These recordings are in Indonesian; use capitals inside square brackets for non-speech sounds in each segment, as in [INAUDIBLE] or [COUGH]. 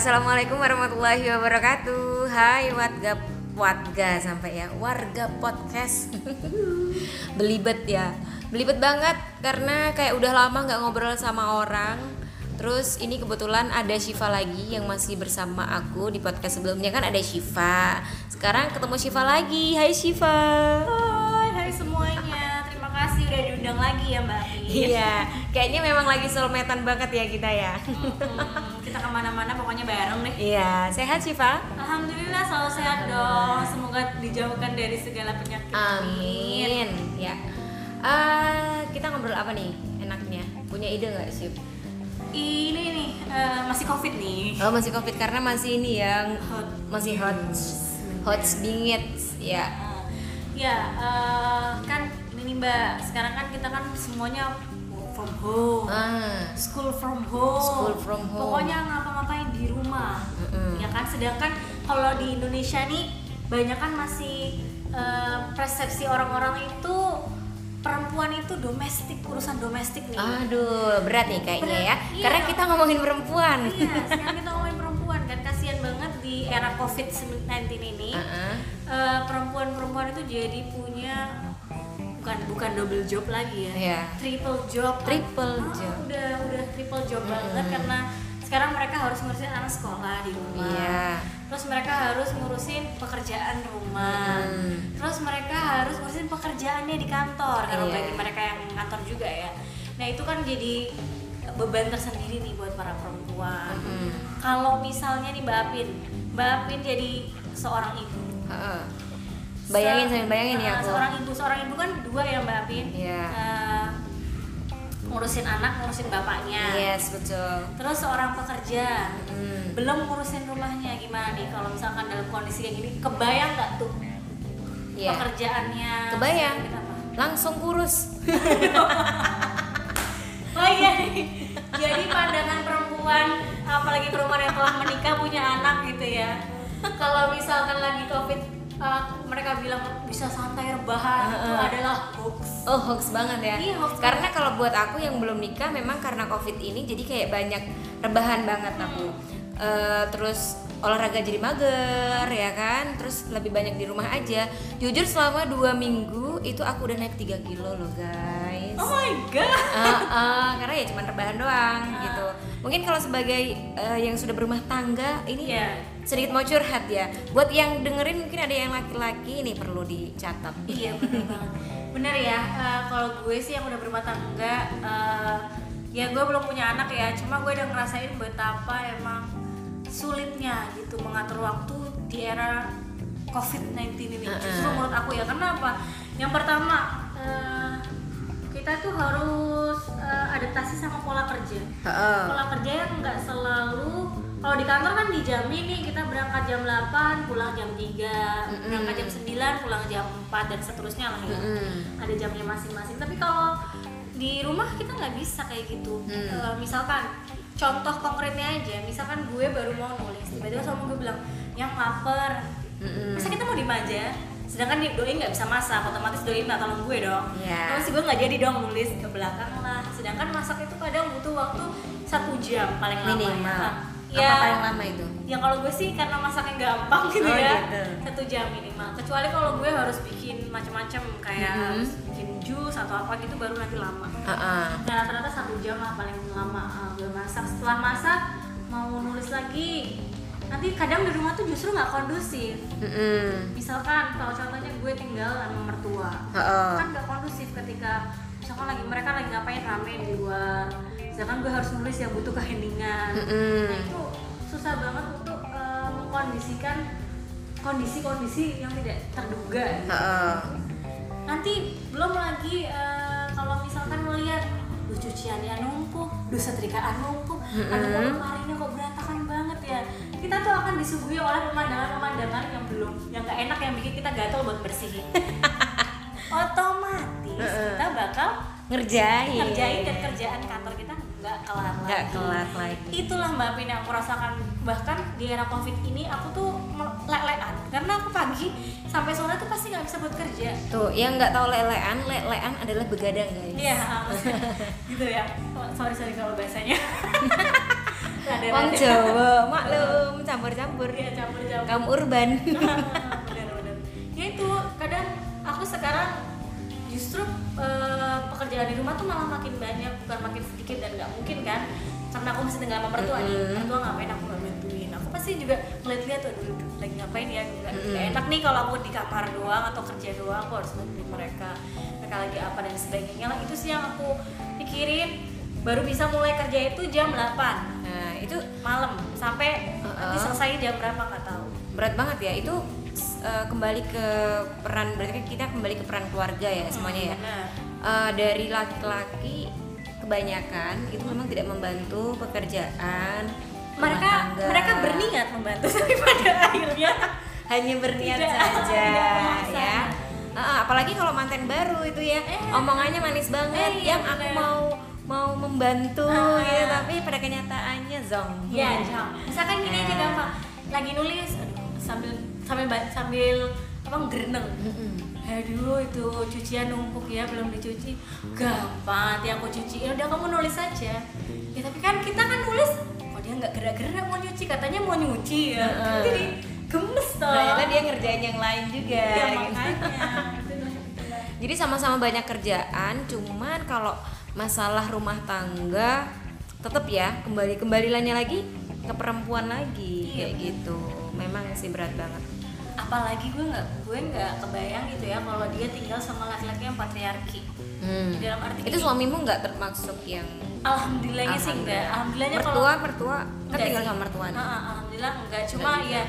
Assalamualaikum warahmatullahi wabarakatuh. Hai warga warga sampai ya warga podcast. [LAUGHS] Belibet ya, belibet banget karena kayak udah lama nggak ngobrol sama orang. Terus ini kebetulan ada Shiva lagi yang masih bersama aku di podcast sebelumnya kan ada Shiva. Sekarang ketemu Shiva lagi. Hai Shiva. Hai, hai semuanya. Terima kasih udah diundang lagi ya Mbak. Iya, kayaknya memang lagi soulmatean banget ya kita ya. Hmm, kita ke mana-mana pokoknya bareng deh. Iya, sehat Shiva? Alhamdulillah selalu sehat dong. Semoga dijauhkan dari segala penyakit. Amin. Ya. Eh, kita ngobrol apa nih enaknya? Punya ide nggak sih? Ini nih eh, masih covid nih. Oh masih covid karena masih ini yang Hot. masih hot, hot bingit ya. Eh, ya eh, kan ini Mbak. Sekarang kan kita kan semuanya from home. Ah, School from home. School from home. Pokoknya ngapa-ngapain di rumah. Mm-mm. Ya kan sedangkan kalau di Indonesia nih banyak kan masih eh, persepsi orang-orang itu perempuan itu domestik, urusan domestik nih. aduh berat nih kayaknya Berat, ya. iya. Karena kita ngomongin perempuan. Iya, sekarang kita ngomongin perempuan kan kasihan banget di era COVID-19 ini. Heeh. eh, perempuan-perempuan itu jadi punya bukan bukan double job lagi ya. Iya. Triple job. Triple Ah, job. Udah udah triple job banget karena sekarang mereka harus ngurusin anak sekolah di rumah. Iya. Terus mereka harus ngurusin pekerjaan rumah. Mm. Terus mereka harus ngurusin pekerjaannya di kantor kalau Iya. bagi mereka yang kantor juga ya. Nah, itu kan jadi beban tersendiri nih buat para perempuan. Mm-mm. Kalau misalnya nih Mbak Apin, Mbak Apin jadi seorang ibu. Bayangin sambil bayangin ya Ah, aku. Seorang ibu, seorang ibu kan dua ya Mbak Apin. Iya. Eh, ngurusin anak, ngurusin bapaknya. Yes betul. Terus seorang pekerja, Mm. belum ngurusin rumahnya gimana nih kalau misalkan dalam kondisi kayak gini, kebayang nggak tuh Iya. pekerjaannya? Kebayang. Langsung kurus. [LAUGHS] Oh iya nih. Jadi pandangan perempuan, apalagi perempuan yang telah menikah punya anak gitu ya. Kalau misalkan lagi covid, uh, mereka bilang bisa santai rebahan itu adalah hoax. Oh hoax banget ya. Iya, hoax karena kalau buat aku yang belum nikah memang karena covid ini jadi kayak banyak rebahan banget aku. Eh, terus olahraga jadi mager ya kan. Terus lebih banyak di rumah aja. Jujur selama dua minggu itu aku udah naik 3 kilo loh guys. Oh my god. Ah, ah, karena ya cuma rebahan doang gitu. Mungkin kalau sebagai eh, yang sudah berumah tangga ini Iya. sedikit mau curhat ya. Buat yang dengerin mungkin ada yang laki-laki ini perlu dicatat. Iya bener banget. Bener ya. uh, kalau gue sih yang udah berumah tangga, uh, ya gue belum punya anak ya. Cuma gue udah ngerasain betapa emang sulitnya gitu mengatur waktu di era COVID-19 ini. Justru menurut aku ya. Kenapa? Yang pertama uh, kita tuh harus uh, adaptasi sama pola kerja. Pola kerja yang nggak selalu kalau di kantor kan dijamin nih kita berangkat jam 8 pulang jam 3 berangkat jam 9 pulang jam 4 dan seterusnya lah ya. Ada jamnya masing-masing. Tapi kalau di rumah kita nggak bisa kayak gitu. Hmm. Eh, misalkan contoh konkretnya aja misalkan gue baru mau nulis tiba-tiba sama gue bilang yang lapar. Mm-mm. masa kita mau diem aja sedangkan doi nggak bisa masak otomatis doi minta tolong gue dong Iya. terus gue nggak jadi dong nulis ke belakang lah sedangkan masak itu kadang butuh waktu satu jam paling lama Minimal. ya. Apa ya paling lama itu? ya kalau gue sih karena masaknya gampang gitu Oh, ya gitu. satu jam minimal kecuali kalau gue harus bikin macam-macam kayak Mhm. harus bikin jus atau apa gitu baru nanti lama Heeh. nah rata-rata satu jam lah paling lama uh, gue masak setelah masak mau nulis lagi nanti kadang di rumah tuh justru nggak kondusif Mm-mm. misalkan kalau contohnya gue tinggal sama mertua Heeh. kan nggak kondusif ketika misalkan lagi mereka lagi ngapain rame di luar sedangkan gue harus nulis yang butuh keheningan Mm-mm. nah itu susah banget untuk eh, mengkondisikan kondisi-kondisi yang tidak terduga Heeh. nanti belum lagi eh, kalau misalkan melihat duh cuciannya numpuk, duh setrikaan numpuk, aduh kok lemarinya kok berantakan banget ya. Kita tuh akan disuguhi oleh pemandangan-pemandangan yang belum yang gak enak yang bikin kita gatel buat bersihin. [LAUGHS] Otomatis kita bakal Ngerjain. ngerjain dan kerjaan kantor kita nggak kelar Nggak lagi. kelar lagi. Itulah Mbak Pin yang aku rasakan bahkan di era covid ini aku tuh lelean karena aku pagi sampai sore tuh pasti nggak bisa buat kerja. Tuh, yang nggak tahu lelean, lelean adalah begadang guys. Iya, [LAUGHS] gitu ya. Oh, sorry sorry kalau bahasanya. [LAUGHS] Wong. Jawa, maklum campur-campur. Iya, campur-campur. Kamu urban. [LAUGHS] benar-benar ya itu kadang aku sekarang justru eh, pekerjaan di rumah tuh malah makin banyak bukan makin sedikit dan nggak mungkin kan? Karena aku masih tinggal sama mertua nih. Mm-mm. mertua ngapain aku nggak bantuin? Aku pasti juga ngeliat-liat tuh dulu lagi ngapain ya? Nggak nggak enak nih kalau aku di kamar doang atau kerja doang aku harus bantuin mereka. Mereka lagi apa dan sebagainya lah. Itu sih yang aku pikirin. Baru bisa mulai kerja itu jam 8 Nah, itu malam sampai nanti Uh-uh. selesai jam berapa nggak tahu. Berat banget ya. Itu eh, kembali ke peran berarti kan kita kembali ke peran keluarga ya semuanya ya. Benar. Eh, dari laki-laki kebanyakan itu memang tidak membantu pekerjaan mereka tangga. mereka berniat membantu [LAUGHS] tapi pada akhirnya hanya berniat Tidak, saja tidak ya Ah, apalagi kalau manten baru itu ya Eh. omongannya manis banget Eh, iya, yang aku bener. mau mau membantu Ah. gitu tapi pada kenyataannya zong ya jam misalkan gini aja Ah. gampang lagi nulis sambil sambil sambil apa gereneng Mm-mm. aduh itu cucian numpuk ya belum dicuci. Gampang nanti aku cuci. Ya udah kamu nulis aja. Ya tapi kan kita kan nulis kok dia nggak gerak-gerak mau nyuci? Katanya mau nyuci ya. Jadi gemes toh. Ternyata dia ngerjain yang lain juga ya, makanya. Jadi sama-sama banyak kerjaan cuman kalau masalah rumah tangga tetap ya kembali kembalilannya lagi ke perempuan lagi Iya, kayak gitu. Memang sih berat banget apalagi gue nggak gue nggak kebayang gitu ya kalau dia tinggal sama laki-laki yang patriarki. Hmm. dalam arti itu gini, suamimu nggak termasuk yang alhamdulillahnya sih enggak alhamdulillahnya kalau mertua mertua? Kan Enggak tinggal sama mertua nih. Ah, alhamdulillah enggak cuma ya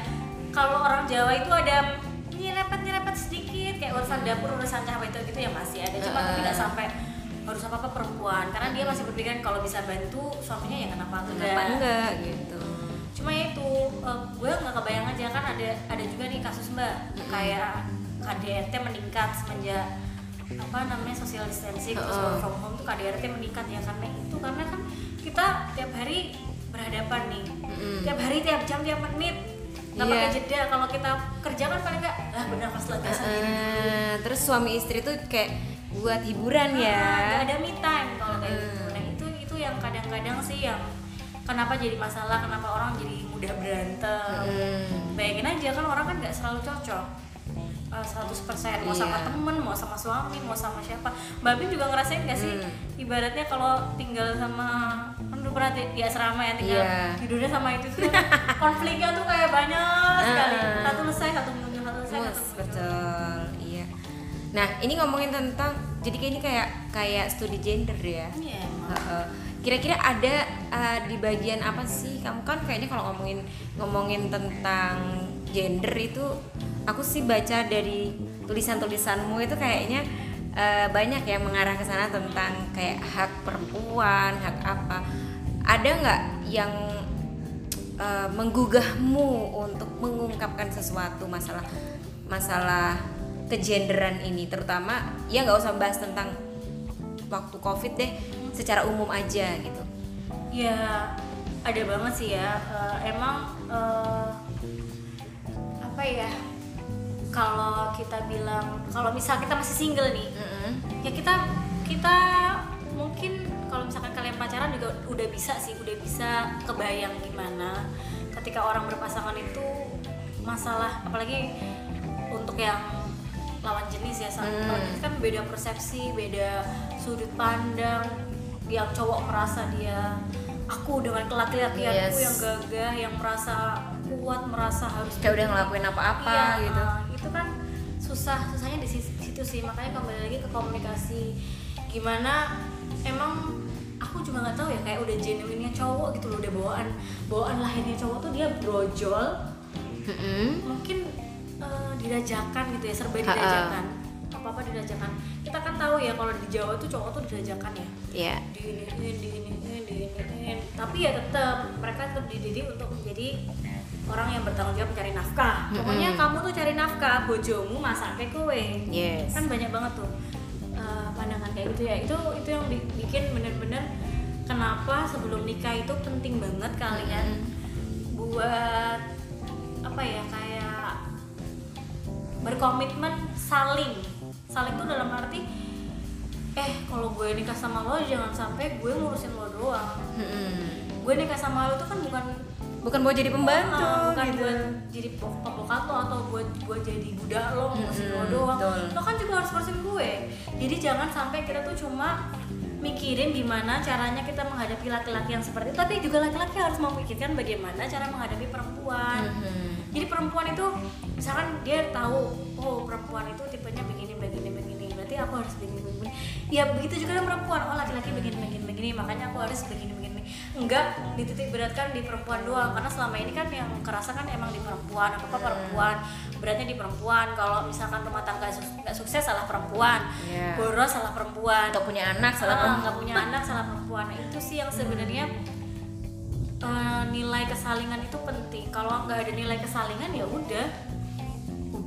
kalau orang Jawa itu ada nyerepet nyerepet sedikit kayak urusan dapur urusan cabai itu gitu ya masih ada. Cuma tapi nggak sampai harus apa apa perempuan. Karena dia masih berpikiran kalau bisa bantu suaminya ya kenapa enggak? kenapa enggak gitu cuma ya itu eh, gue nggak kebayang aja kan ada ada juga nih kasus mbak kayak KDRT meningkat semenjak apa namanya social distancing terus Heeh. work from home tuh KDRT meningkat ya karena itu karena kan kita tiap hari berhadapan nih Mm-mm. tiap hari tiap jam tiap menit nggak Iya. pakai jeda kalau kita kerja kan paling nggak lah bernafas lega sendiri Eh, terus suami istri tuh kayak buat hiburan ya Ah, nggak ada me time kalau kayak Hmm. gitu nah itu itu yang kadang-kadang sih yang kenapa jadi masalah kenapa orang jadi mudah berantem Hmm. bayangin aja kan orang kan nggak selalu cocok Uh, 100% mau sama Iya. temen, mau sama suami, mau sama siapa Mbak Bin juga ngerasain gak sih? Hmm. Ibaratnya kalau tinggal sama kan dulu pernah di, di asrama ya tinggal Iya. tidurnya sama itu tuh konfliknya tuh kayak banyak sekali Ah. satu selesai satu muncul satu selesai satu betul iya nah ini ngomongin tentang jadi kayak ini kayak kayak studi gender ya Iya. Kira-kira ada uh, di bagian apa sih? Kamu kan kayaknya kalau ngomongin ngomongin tentang gender itu aku sih baca dari tulisan-tulisanmu itu kayaknya uh, banyak yang mengarah ke sana tentang kayak hak perempuan, hak apa. Ada nggak yang uh, menggugahmu untuk mengungkapkan sesuatu masalah masalah kegenderan ini terutama ya nggak usah bahas tentang waktu covid deh secara umum aja gitu Ya ada banget sih ya. Eh, emang eh, apa ya? Kalau kita bilang kalau misal kita masih single nih, ya kita kita mungkin kalau misalkan kalian pacaran juga udah bisa sih, udah bisa kebayang gimana ketika orang berpasangan itu masalah apalagi untuk yang lawan jenis ya sama Hmm. lawan jenis kan beda persepsi, beda sudut pandang yang cowok merasa dia aku dengan laki-laki aku Yes. yang gagah yang merasa kuat merasa harus kayak udah ngelakuin apa-apa Iya, gitu uh, itu kan susah susahnya di situ sih makanya kembali lagi ke komunikasi gimana emang aku juga nggak tahu ya kayak udah genuinnya cowok gitu loh udah bawaan bawaan lahirnya cowok tuh dia brojol Mm-mm. mungkin uh, dirajakan gitu ya serba dirajakan. Apa apa dirajakan. Kita kan tahu ya kalau di Jawa tuh cowok tuh dirajakan ya. Ya diiniin diiniin diiniin tapi ya tetap mereka tetap dididik untuk menjadi orang yang bertanggung jawab mencari nafkah. Pokoknya Mm-mm. kamu tuh cari nafkah bojomu masaknya kowe. Yes. Kan banyak banget tuh uh, pandangan kayak gitu ya. Itu itu yang bi- bikin bener-bener kenapa sebelum nikah itu penting banget kalian buat apa ya kayak berkomitmen saling saling tuh dalam arti eh kalau gue nikah sama lo jangan sampai gue ngurusin lo doang Mm-mm. gue nikah sama lo tuh kan bukan bukan buat jadi pembantu Ah, bukan gitu buat jadi pok- pembokat lo atau buat buat jadi budak lo ngurusin lo Mm-mm, doang betul. lo kan juga harus ngurusin gue jadi jangan sampai kita tuh cuma mikirin gimana caranya kita menghadapi laki-laki yang seperti itu tapi juga laki-laki harus memikirkan bagaimana cara menghadapi perempuan Mhm. jadi perempuan itu misalkan dia tahu oh perempuan itu tipenya begini begini begini berarti aku harus begini begini ya begitu juga dengan perempuan. Oh laki-laki begini begini begini makanya aku harus begini begini. Enggak dititik beratkan di perempuan doang karena selama ini kan yang kerasa kan emang di perempuan apa apa perempuan beratnya di perempuan. Kalau misalkan rumah tangga nggak sukses salah perempuan. Iya. boros salah perempuan. Atau punya anak salah Ah, perempuan. nggak punya anak salah perempuan. Nah, itu sih yang sebenarnya eh, nilai kesalingan itu penting. Kalau nggak ada nilai kesalingan ya udah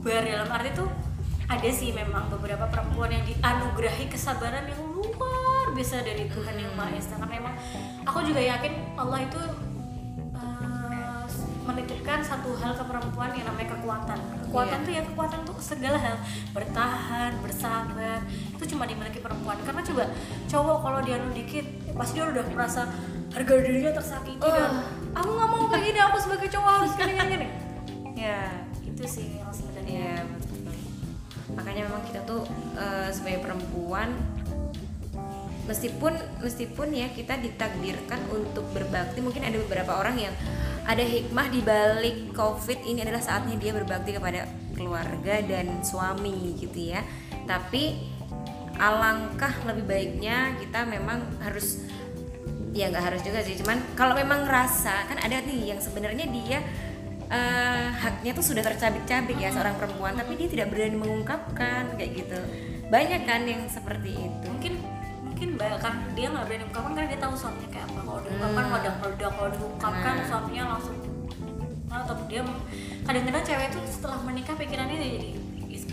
bubar. Dalam arti tuh ada sih memang beberapa perempuan yang dianugerahi kesabaran yang luar biasa dari Tuhan yang Maha Esa. Karena memang aku juga yakin Allah itu eh, menitipkan satu hal ke perempuan yang namanya kekuatan. Kekuatan Iya. tuh ya kekuatan tuh segala hal. Bertahan bersabar itu cuma dimiliki perempuan. Karena coba cowok kalau dia dikit ya pasti dia udah merasa harga dirinya tersakiti dan aku nggak mau kayak gini aku sebagai cowok harus gini gini. [LAUGHS] Ya itu sih Makanya memang kita tuh eh, sebagai perempuan meskipun meskipun ya kita ditakdirkan untuk berbakti mungkin ada beberapa orang yang ada hikmah di balik covid ini adalah saatnya dia berbakti kepada keluarga dan suami gitu ya. Tapi alangkah lebih baiknya kita memang harus ya nggak harus juga sih cuman kalau memang ngerasa kan ada nih yang sebenarnya dia eh, haknya tuh sudah tercabik-cabik ya seorang perempuan tapi dia tidak berani mengungkapkan kayak gitu banyak kan yang seperti itu mungkin mungkin bahkan dia nggak berani ungkapkan karena dia tahu suaminya kayak apa kalau diungkapkan Hmm. meledak meledak kalau diungkapkan Nah. suaminya langsung nah, atau dia kadang-kadang cewek itu setelah menikah pikirannya jadi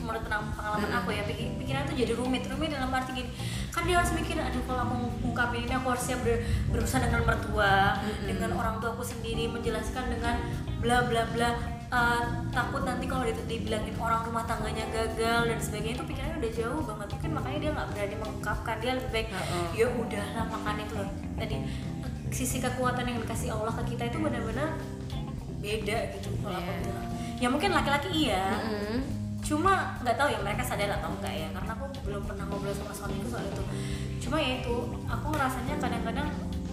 menurut pengalaman Hmm. aku ya pikir- pikiran tuh jadi rumit rumit dalam arti gini kan dia harus mikir aduh kalau aku ngungkapin ini aku harus siap ber- berurusan dengan mertua Hmm. dengan orang tua aku sendiri menjelaskan dengan bla bla bla Uh, takut nanti kalau di- dibilangin orang rumah tangganya gagal dan sebagainya itu pikirannya udah jauh banget mungkin makanya dia nggak berani mengungkapkan dia lebih baik Heeh. ya udahlah makan itu loh tadi sisi kekuatan yang dikasih Allah ke kita itu benar-benar beda gitu kalau aku Iya. bilang ya mungkin laki-laki iya Mm-mm. cuma nggak tahu ya mereka sadar atau enggak ya karena aku belum pernah ngobrol sama suamiku soal itu cuma ya itu aku ngerasanya kadang-kadang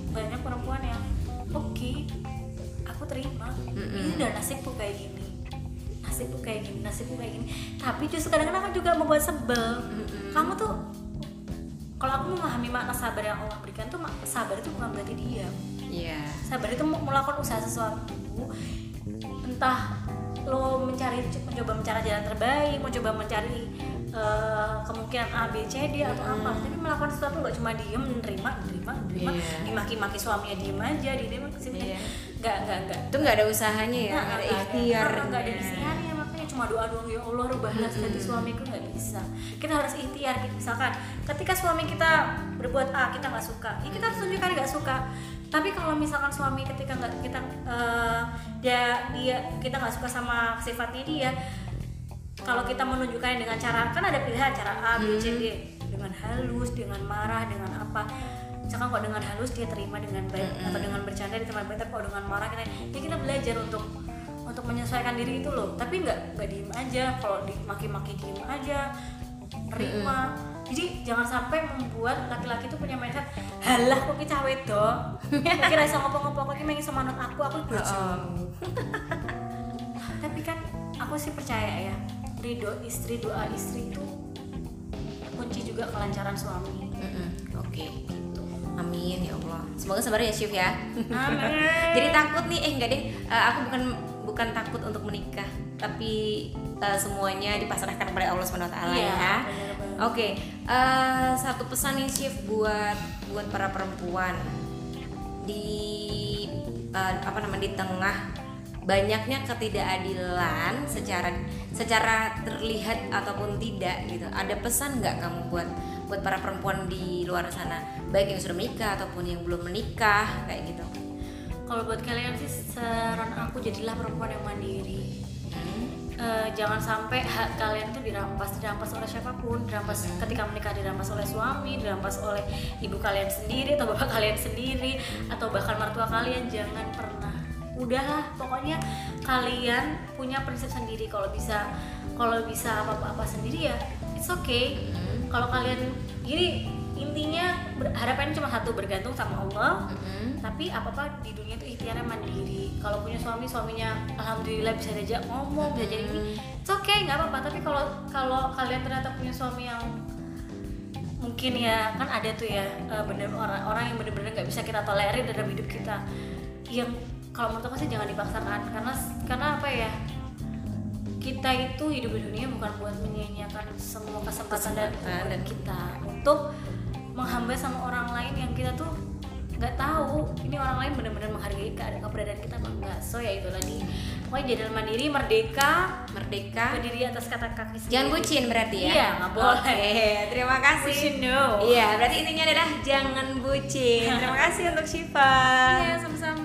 banyak perempuan yang oke aku terima. Ini udah nasibku kayak gini. Nasibku kayak gini nasibku kayak gini. Tapi justru kadang-kadang kan juga membuat sebel. Kamu tuh kalau aku memahami makna sabar yang Allah berikan tuh sabar itu bukan berarti diam. Iya. sabar itu mau melakukan usaha sesuatu. Entah lo mencari mencoba mencari jalan terbaik mencoba mencari eh, kemungkinan A B C D atau apa. Tapi melakukan sesuatu nggak cuma diem menerima menerima menerima Iya. dimaki-maki suaminya diem aja di diem Iya. Nggak nggak nggak. Itu nggak ada usahanya ya, Nggak, ada. ikhtiar. nggak ada ikhtiarnya makanya cuma doa doang ya Allah rubahlah hati suamiku nggak bisa. Kita harus ikhtiar gitu. misalkan ketika suami kita berbuat A kita nggak suka ya kita harus tunjukkan nggak suka. Tapi kalau misalkan suami ketika nggak kita eh, dia dia kita nggak suka sama sifatnya dia kalau kita menunjukkan dengan cara kan ada pilihan cara A B C D. Dengan halus dengan marah dengan apa misalkan kalau dengan halus dia terima dengan baik atau dengan bercanda dia terima baik tapi kalau dengan marah kita ya kita belajar untuk untuk menyesuaikan diri itu loh. Tapi nggak nggak diem aja kalau dimaki-maki diem aja terima. Jadi jangan sampai membuat laki-laki itu punya mindset halah kok kita wedo kira bisa ngopo-ngopo kok mengi sama manut aku aku bojo. Tapi kan aku sih percaya ya ridho istri doa istri itu kunci juga kelancaran suami. Mm-mm. Oke. Amin ya Allah. Semoga sabar ya Syif ya. Amin. [LAUGHS] Jadi takut nih, eh enggak deh. Eh, aku bukan bukan takut untuk menikah, tapi eh, semuanya dipasrahkan kepada Allah Subhanahu wa taala Iya, ya. benar-benar. Oke, eh, satu pesan nih Syif buat buat para perempuan di eh, apa namanya di tengah banyaknya ketidakadilan secara secara terlihat ataupun tidak gitu. Ada pesan nggak kamu buat buat para perempuan di luar sana, baik yang sudah menikah ataupun yang belum menikah kayak gitu? kalau buat kalian sih saran aku jadilah perempuan yang mandiri. Eh, jangan sampai hak kalian tuh dirampas dirampas oleh siapa pun. Dirampas ketika menikah dirampas oleh suami dirampas oleh ibu kalian sendiri atau bapak kalian sendiri atau bahkan mertua kalian. Jangan pernah udahlah pokoknya kalian punya prinsip sendiri. Kalau bisa kalau bisa apa apa, sendiri ya it's okay. Kalau kalian gini intinya harapannya cuma satu bergantung sama Allah. Mm-mm. tapi apa apa di dunia itu ikhtiarnya mandiri. Kalau punya suami suaminya alhamdulillah bisa diajak ngomong bisa jadi ini it's okay nggak apa-apa. Tapi kalau kalau kalian ternyata punya suami yang mungkin ya kan ada tuh ya eh, bener orang orang yang bener-bener nggak bisa kita tolerir dalam hidup kita. Yang kalau menurut aku sih jangan dipaksakan karena karena apa ya kita itu hidup di dunia bukan buat menyia-nyiakan semua kesempatan dan Kesempatan. dan kita untuk menghamba sama orang lain yang kita tuh nggak tahu ini orang lain benar-benar menghargai keadaan keberadaan kita apa enggak so ya itu tadi pokoknya jadi mandiri merdeka Merdeka. berdiri atas kata kaki sendiri Jangan bucin berarti ya? Iya, nggak boleh. Oke, terima kasih. should know. Iya, berarti intinya adalah jangan bucin. Terima kasih untuk Syifa. Iya, sama-sama